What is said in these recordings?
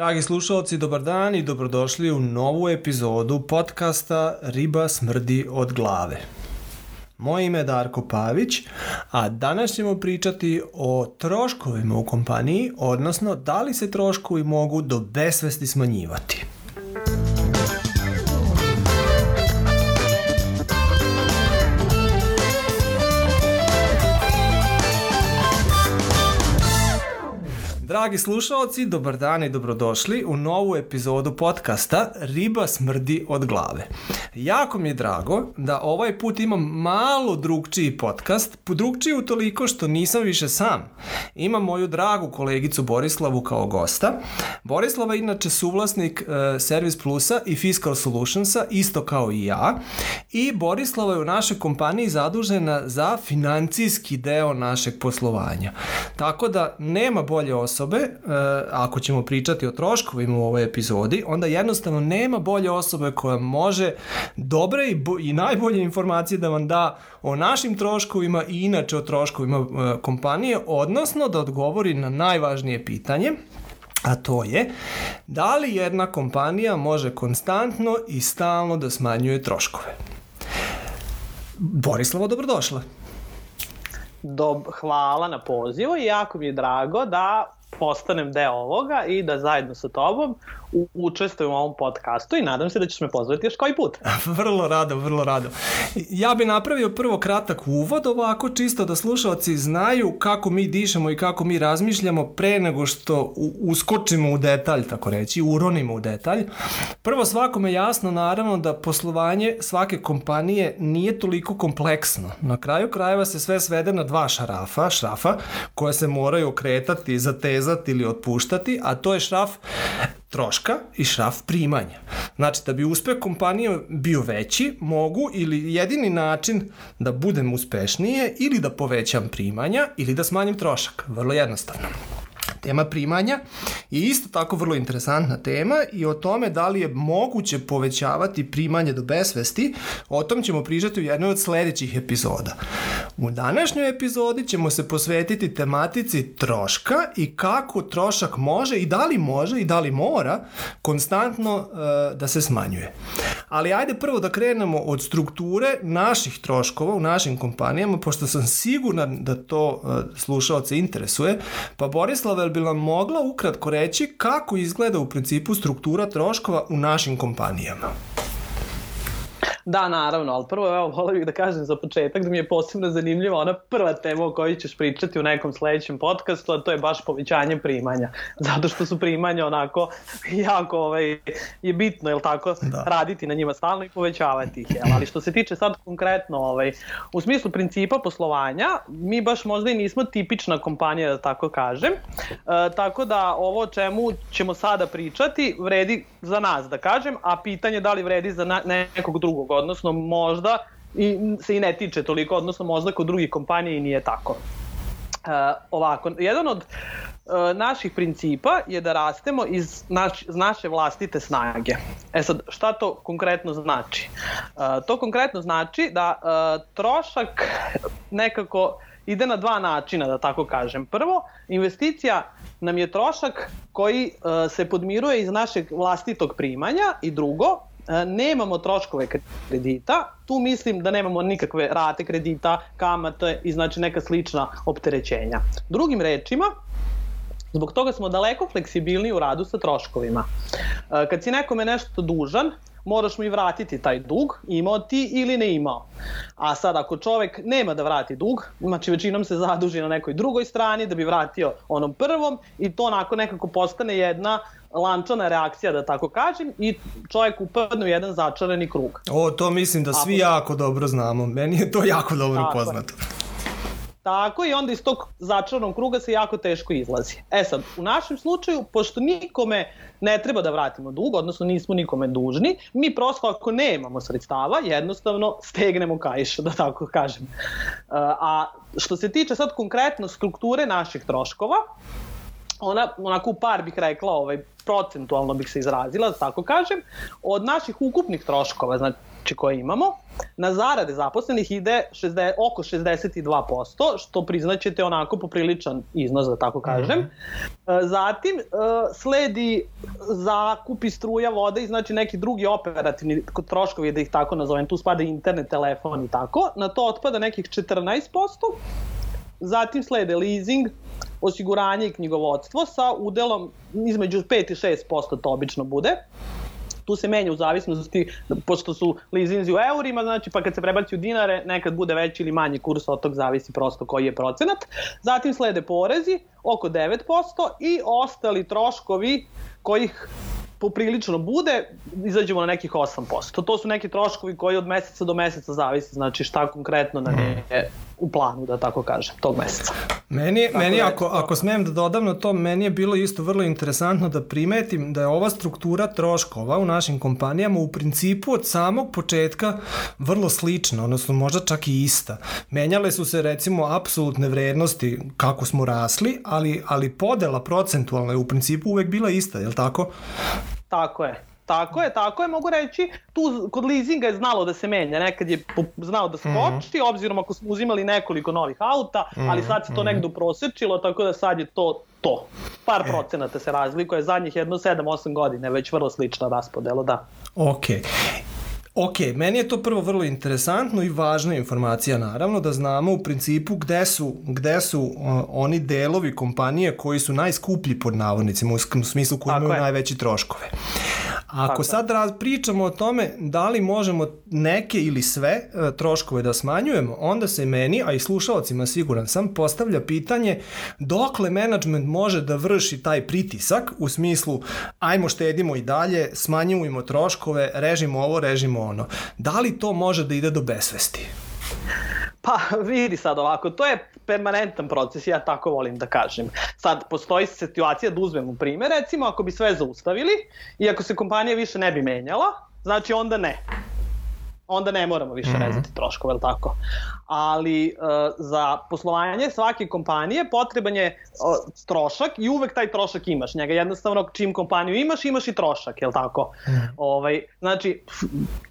Dragi slušalci, dobar dan i dobrodošli u novu epizodu podcasta Riba smrdi od glave. Moje ime je Darko Pavić, a danas ćemo pričati o troškovima u kompaniji, odnosno da li se troškovi mogu do besvesti smanjivati. Dragi slušalci, dobar dan i dobrodošli u novu epizodu podcasta Riba smrdi od glave. Jako mi je drago da ovaj put imam malo drugčiji podcast, drugčiji u toliko što nisam više sam. Imam moju dragu kolegicu Borislavu kao gosta. Borislava je inače suvlasnik uh, Service Plusa i Fiscal Solutionsa, isto kao i ja. I Borislava je u našoj kompaniji zadužena za financijski deo našeg poslovanja. Tako da nema bolje osobe osobe, e, ako ćemo pričati o troškovima u ovoj epizodi, onda jednostavno nema bolje osobe koja može dobre i, i najbolje informacije da vam da o našim troškovima i inače o troškovima e, kompanije, odnosno da odgovori na najvažnije pitanje, a to je da li jedna kompanija može konstantno i stalno da smanjuje troškove. Borislava, dobrodošla. Dob, hvala na pozivu i jako mi je drago da postanem deo ovoga i da zajedno sa tobom učestvujem u ovom podcastu i nadam se da ćeš me pozvati još koji put. vrlo rado, vrlo rado. Ja bi napravio prvo kratak uvod ovako čisto da slušalci znaju kako mi dišemo i kako mi razmišljamo pre nego što uskočimo u detalj, tako reći, uronimo u detalj. Prvo svakome jasno naravno da poslovanje svake kompanije nije toliko kompleksno. Na kraju krajeva se sve svede na dva šarafa, šrafa koje se moraju okretati, zatezati ili otpuštati, a to je šraf troška i šraf primanja. Znači, da bi uspeh kompanije bio veći, mogu ili jedini način da budem uspešnije ili da povećam primanja ili da smanjim trošak. Vrlo jednostavno. Tema primanja je isto tako vrlo interesantna tema i o tome da li je moguće povećavati primanje do besvesti, o tom ćemo pričati u jednoj od sledećih epizoda. U današnjoj epizodi ćemo se posvetiti tematici troška i kako trošak može i da li može i da li mora konstantno uh, da se smanjuje. Ali ajde prvo da krenemo od strukture naših troškova u našim kompanijama, pošto sam siguran da to uh, slušalce interesuje, pa Borislav bi nam mogla ukratko reći kako izgleda u principu struktura troškova u našim kompanijama? Da, naravno, ali prvo evo, volio bih da kažem za početak da mi je posebno zanimljiva ona prva tema o kojoj ćeš pričati u nekom sledećem podcastu, a to je baš povećanje primanja. Zato što su primanja onako jako ovaj, je bitno, jel tako, da. raditi na njima stalno i povećavati ih. Jel? Ali što se tiče sad konkretno, ovaj, u smislu principa poslovanja, mi baš možda i nismo tipična kompanija, da tako kažem. E, tako da ovo o čemu ćemo sada pričati vredi za nas, da kažem, a pitanje da li vredi za nekog drugog odnosno možda i se i ne tiče toliko, odnosno možda kod drugih kompanija i nije tako. Uh, ovako, jedan od uh, naših principa je da rastemo iz naš, naše vlastite snage. E sad, šta to konkretno znači? Uh, to konkretno znači da uh, trošak nekako ide na dva načina, da tako kažem. Prvo, investicija nam je trošak koji uh, se podmiruje iz našeg vlastitog primanja i drugo, E, nemamo troškove kredita, tu mislim da nemamo nikakve rate kredita, kamate i znači neka slična opterećenja. Drugim rečima, Zbog toga smo daleko fleksibilni u radu sa troškovima. E, kad si nekome nešto dužan, moraš mu i vratiti taj dug, imao ti ili ne imao. A sad ako čovek nema da vrati dug, znači većinom se zaduži na nekoj drugoj strani da bi vratio onom prvom i to onako nekako postane jedna lančana reakcija, da tako kažem, i čovjek upadne u jedan začarani krug. O, to mislim da svi A, jako dobro znamo. Meni je to jako dobro tako poznato. Tako i onda iz tog začaranog kruga se jako teško izlazi. E sad, u našem slučaju, pošto nikome ne treba da vratimo dug, odnosno nismo nikome dužni, mi prosto ako nemamo sredstava, jednostavno stegnemo kajš, da tako kažem. A što se tiče sad konkretno strukture naših troškova, ona, onako u par bih rekla, ovaj, procentualno bih se izrazila, da tako kažem, od naših ukupnih troškova, znači znači koje imamo, na zarade zaposlenih ide 60, oko 62%, što priznaćete onako popriličan iznos, da tako kažem. Mm -hmm. Zatim e, sledi zakup i struja, voda i znači neki drugi operativni troškovi, da ih tako nazovem, tu spada internet, telefon i tako. Na to otpada nekih 14%. Zatim slede leasing, osiguranje i knjigovodstvo sa udelom između 5 i 6% to obično bude tu se menja u zavisnosti, pošto su lizinzi u eurima, znači pa kad se prebaci u dinare, nekad bude veći ili manji kurs, od tog zavisi prosto koji je procenat. Zatim slede porezi, oko 9%, i ostali troškovi kojih poprilično bude, izađemo na nekih 8%. To su neki troškovi koji od meseca do meseca zavisi, znači šta konkretno nam je u planu, da tako kažem, tog meseca. Meni, tako meni da, ako, ako smem da dodam na to, meni je bilo isto vrlo interesantno da primetim da je ova struktura troškova u našim kompanijama u principu od samog početka vrlo slična, odnosno možda čak i ista. Menjale su se recimo apsolutne vrednosti kako smo rasli, ali, ali podela procentualna je u principu uvek bila ista, je li tako? Tako je. Tako je, tako je, mogu reći. Tu kod leasinga je znalo da se menja, nekad je znao da skoči, mm -hmm. obzirom ako smo uzimali nekoliko novih auta, mm -hmm. ali sad se to mhm. negde prosečilo, tako da sad je to to. Par e. procenata se razlikuje, zadnjih jedno 7-8 godina je već vrlo slična raspodela, da. Ok. Ok, meni je to prvo vrlo interesantno i važna informacija naravno da znamo u principu gde su, gde su uh, oni delovi kompanije koji su najskuplji pod navodnicima u smislu koji imaju najveći troškove. Ako Tako. sad raz, pričamo o tome da li možemo neke ili sve uh, troškove da smanjujemo, onda se meni, a i slušalcima siguran sam, postavlja pitanje dokle management može da vrši taj pritisak u smislu ajmo štedimo i dalje, smanjujemo troškove, režimo ovo, režimo ono. Da li to može da ide do besvesti? Pa vidi sad ovako, to je permanentan proces, ja tako volim da kažem. Sad, postoji situacija da uzmemo primjer, recimo ako bi sve zaustavili i ako se kompanija više ne bi menjala, znači onda ne onda ne moramo više mm -hmm. rezati troškove, ili tako? Ali uh, za poslovanje svake kompanije potreban je uh, trošak i uvek taj trošak imaš. Njega jednostavno čim kompaniju imaš, imaš i trošak, je li tako? Mm ovaj, znači,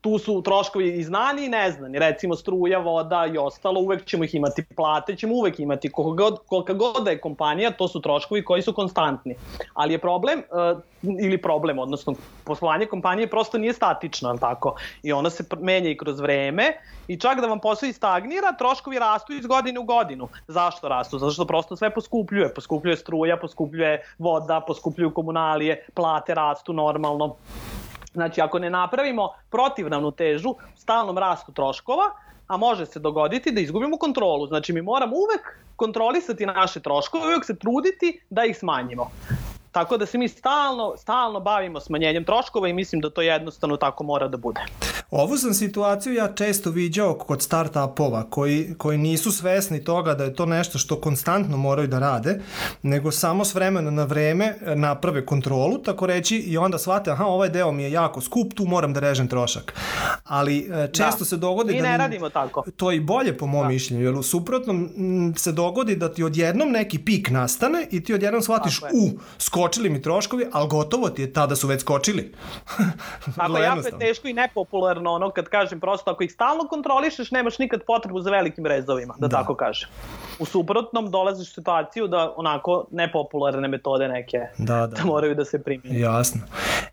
tu su troškovi i znani i neznani, recimo struja, voda i ostalo, uvek ćemo ih imati, plate ćemo uvek imati, koliko god, kolika god da je kompanija, to su troškovi koji su konstantni. Ali je problem, uh, ili problem, odnosno poslovanje kompanije prosto nije statično, ali tako? I ona se menja i kroz vreme i čak da vam posao i stagnira, troškovi rastu iz godine u godinu. Zašto rastu? Zato što prosto sve poskupljuje. Poskupljuje struja, poskupljuje voda, poskupljuju komunalije, plate rastu normalno. Znači, ako ne napravimo protivnavnu težu stalnom rastu troškova, a može se dogoditi da izgubimo kontrolu. Znači, mi moramo uvek kontrolisati naše troškove, uvek se truditi da ih smanjimo. Tako da se mi stalno, stalno bavimo smanjenjem troškova i mislim da to jednostavno tako mora da bude. Ovu sam situaciju ja često viđao kod start-upova koji, koji nisu svesni toga da je to nešto što konstantno moraju da rade, nego samo s vremena na vreme naprave kontrolu, tako reći, i onda shvate, aha, ovaj deo mi je jako skup, tu moram da režem trošak. Ali e, često da. se dogodi Mi da... Mi ne radimo tako. To je i bolje po mom da. mišljenju, jer u suprotnom se dogodi da ti odjednom neki pik nastane i ti odjednom shvatiš, u, skočili mi troškovi, ali gotovo ti je tada su već skočili. Tako jako je teško i nepopularno ono kad kažem prosto ako ih stalno kontrolišeš nemaš nikad potrebu za velikim rezovima, da, da. tako kažem. U suprotnom dolaziš u situaciju da onako nepopularne metode neke da, da. da moraju da se primjenju. Jasno.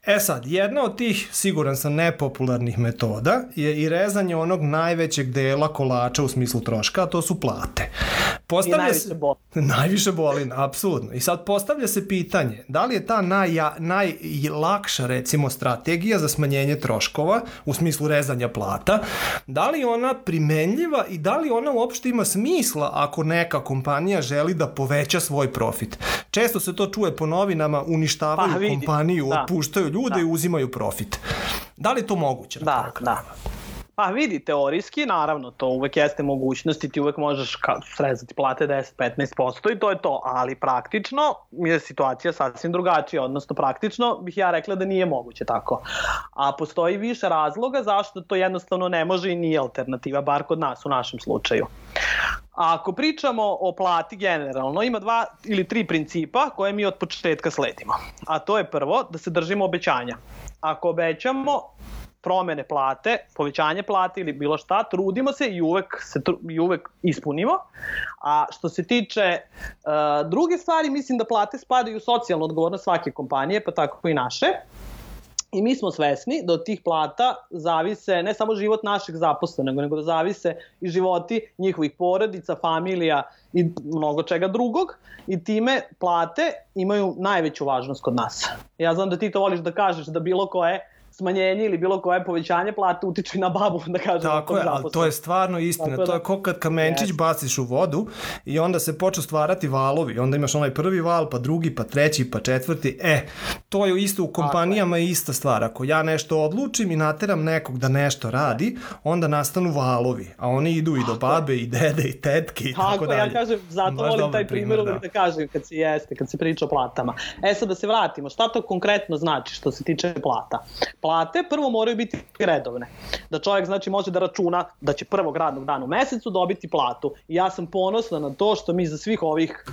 E sad, jedna od tih, siguran sam, nepopularnih metoda je i rezanje onog najvećeg dela kolača u smislu troška, a to su plate. Postavlja I najviše se, boli. Najviše boli, apsolutno. I sad postavlja se pitanje, da li je ta naj, najlakša, recimo, strategija za smanjenje troškova, u smislu rezanja plata, da li ona primenljiva i da li ona uopšte ima smisla ako neka kompanija želi da poveća svoj profit. Često se to čuje po novinama, uništavaju pa, kompaniju, da. otpuštaju ljude da. i uzimaju profit. Da li je to moguće? Da, da. Pa vidi, teorijski, naravno, to uvek jeste mogućnost i ti uvek možeš srezati plate 10-15% i to je to, ali praktično je situacija sasvim drugačija, odnosno praktično bih ja rekla da nije moguće tako. A postoji više razloga zašto to jednostavno ne može i nije alternativa, bar kod nas u našem slučaju. A ako pričamo o plati generalno, ima dva ili tri principa koje mi od početka sledimo. A to je prvo, da se držimo obećanja. Ako obećamo, promene plate, povećanje plate ili bilo šta, trudimo se i uvek, se, i uvek ispunimo. A što se tiče uh, druge stvari, mislim da plate spadaju u socijalnu odgovornost svake kompanije, pa tako i naše. I mi smo svesni da od tih plata zavise ne samo život našeg zaposlenog, nego da zavise i životi njihovih porodica, familija i mnogo čega drugog. I time plate imaju najveću važnost kod nas. Ja znam da ti to voliš da kažeš da bilo koje smanjenje ili bilo koje povećanje plate utiče na babu, da kažem. Tako je, ali to je stvarno istina. Da, to je ko kad kamenčić yes. baciš u vodu i onda se počnu stvarati valovi. Onda imaš onaj prvi val, pa drugi, pa treći, pa četvrti. E, to je isto u kompanijama je. ista stvar. Ako ja nešto odlučim i nateram nekog da nešto radi, onda nastanu valovi. A oni idu i do babe, i dede, i tetke i tako, tako dalje. ja kažem, zato Baš volim taj primjer da. da kažem kad se jeste, kad se priča o platama. E sad da se vratimo, šta to konkretno znači što se tiče plata? Plate prvo moraju biti redovne. Da čovjek znači može da računa da će prvog radnog dana u mesecu dobiti platu. I ja sam ponosna na to što mi za svih ovih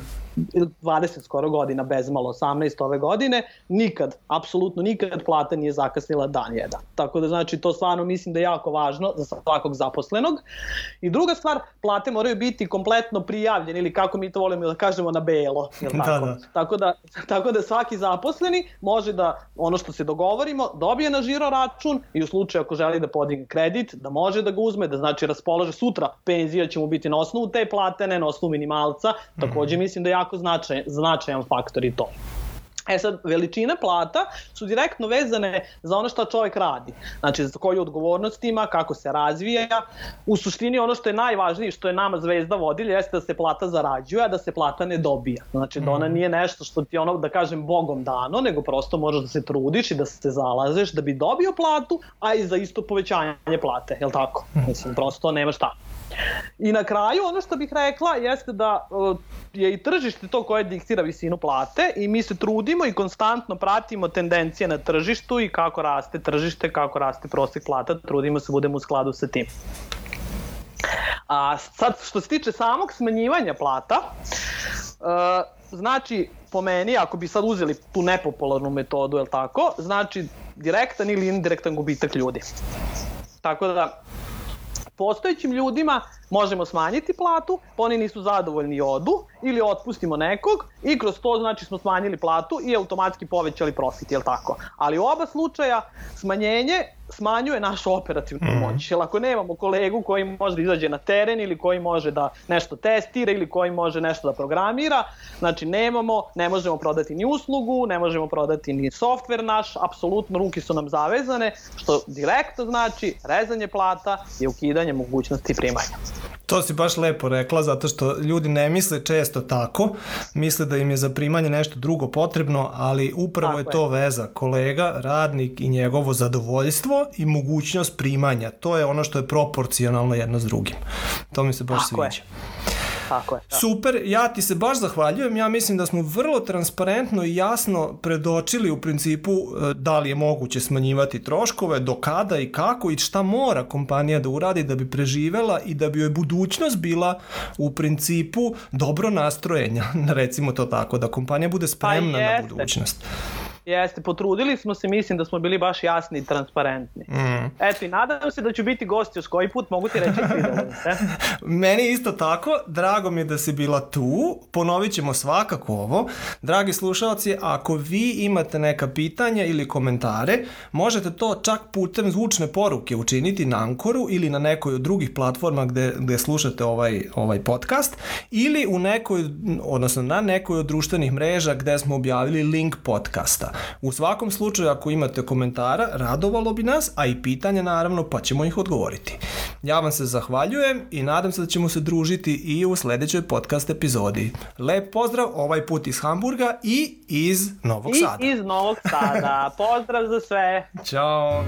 20 skoro godina, bez malo 18 ove godine, nikad, apsolutno nikad plata nije zakasnila dan jedan. Tako da znači to stvarno mislim da je jako važno za svakog zaposlenog. I druga stvar, plate moraju biti kompletno prijavljene ili kako mi to volimo da kažemo na belo. Jel tako? Da, da. Tako, da, tako da svaki zaposleni može da ono što se dogovorimo dobije na žiro račun i u slučaju ako želi da podigne kredit, da može da ga uzme, da znači raspolaže sutra penzija će mu biti na osnovu te plate, ne na osnovu minimalca. Takođe mm. mislim da je jako značaj, značajan faktor i to. E sad, veličine plata su direktno vezane za ono što čovek radi. Znači, za koju odgovornost ima, kako se razvija. U suštini ono što je najvažnije, što je nama zvezda vodilja, jeste da se plata zarađuje, a da se plata ne dobija. Znači, da ona mhm. nije nešto što ti ono, da kažem, bogom dano, nego prosto možeš da se trudiš i da se zalazeš da bi dobio platu, a i za isto povećanje plate, je li tako? Mhm. Mislim, prosto nema šta. I na kraju ono što bih rekla jeste da je i tržište to koje diktira visinu plate i mi se trudimo i konstantno pratimo tendencije na tržištu i kako raste tržište, kako raste prosek plata, trudimo se budemo u skladu sa tim. A sad što se tiče samog smanjivanja plata, znači po meni, ako bi sad uzeli tu nepopularnu metodu, je tako, znači direktan ili indirektan gubitak ljudi. Tako da, postojećim ljudima možemo smanjiti platu, oni nisu zadovoljni i odu, ili otpustimo nekog i kroz to znači smo smanjili platu i automatski povećali profit, jel tako? Ali u oba slučaja smanjenje smanjuje našu operativnu mm. moć. Jer ako nemamo kolegu koji može da izađe na teren ili koji može da nešto testira ili koji može nešto da programira, znači nemamo, ne možemo prodati ni uslugu, ne možemo prodati ni softver naš, apsolutno ruke su nam zavezane, što direktno znači rezanje plata i ukidanje mogućnosti primanja. To si baš lepo rekla, zato što ljudi ne misle često tako, misle da im je za primanje nešto drugo potrebno, ali upravo tako je to je. veza, kolega, radnik i njegovo zadovoljstvo i mogućnost primanja. To je ono što je proporcionalno jedno s drugim. To mi se baš tako sviđa. Je. Tako je. Da. Super, ja ti se baš zahvaljujem. Ja mislim da smo vrlo transparentno i jasno predočili u principu e, da li je moguće smanjivati troškove, do kada i kako i šta mora kompanija da uradi da bi preživela i da bi joj budućnost bila u principu dobro nastrojenja, recimo to tako, da kompanija bude spremna pa na budućnost. Jeste, potrudili smo se, mislim da smo bili baš jasni i transparentni. Mm. Eto i nadam se da ću biti gost još koji put, mogu ti reći svidelo se. Meni isto tako, drago mi je da si bila tu, ponovit ćemo svakako ovo. Dragi slušalci, ako vi imate neka pitanja ili komentare, možete to čak putem zvučne poruke učiniti na Ankoru ili na nekoj od drugih platforma gde, gde slušate ovaj, ovaj podcast ili u nekoj, odnosno na nekoj od društvenih mreža gde smo objavili link podcasta. U svakom slučaju, ako imate komentara, radovalo bi nas, a i pitanja naravno, pa ćemo ih odgovoriti. Ja vam se zahvaljujem i nadam se da ćemo se družiti i u sledećoj podcast epizodi. Lep pozdrav ovaj put iz Hamburga i iz Novog I Sada. I iz Novog Sada. pozdrav za sve. Ćao.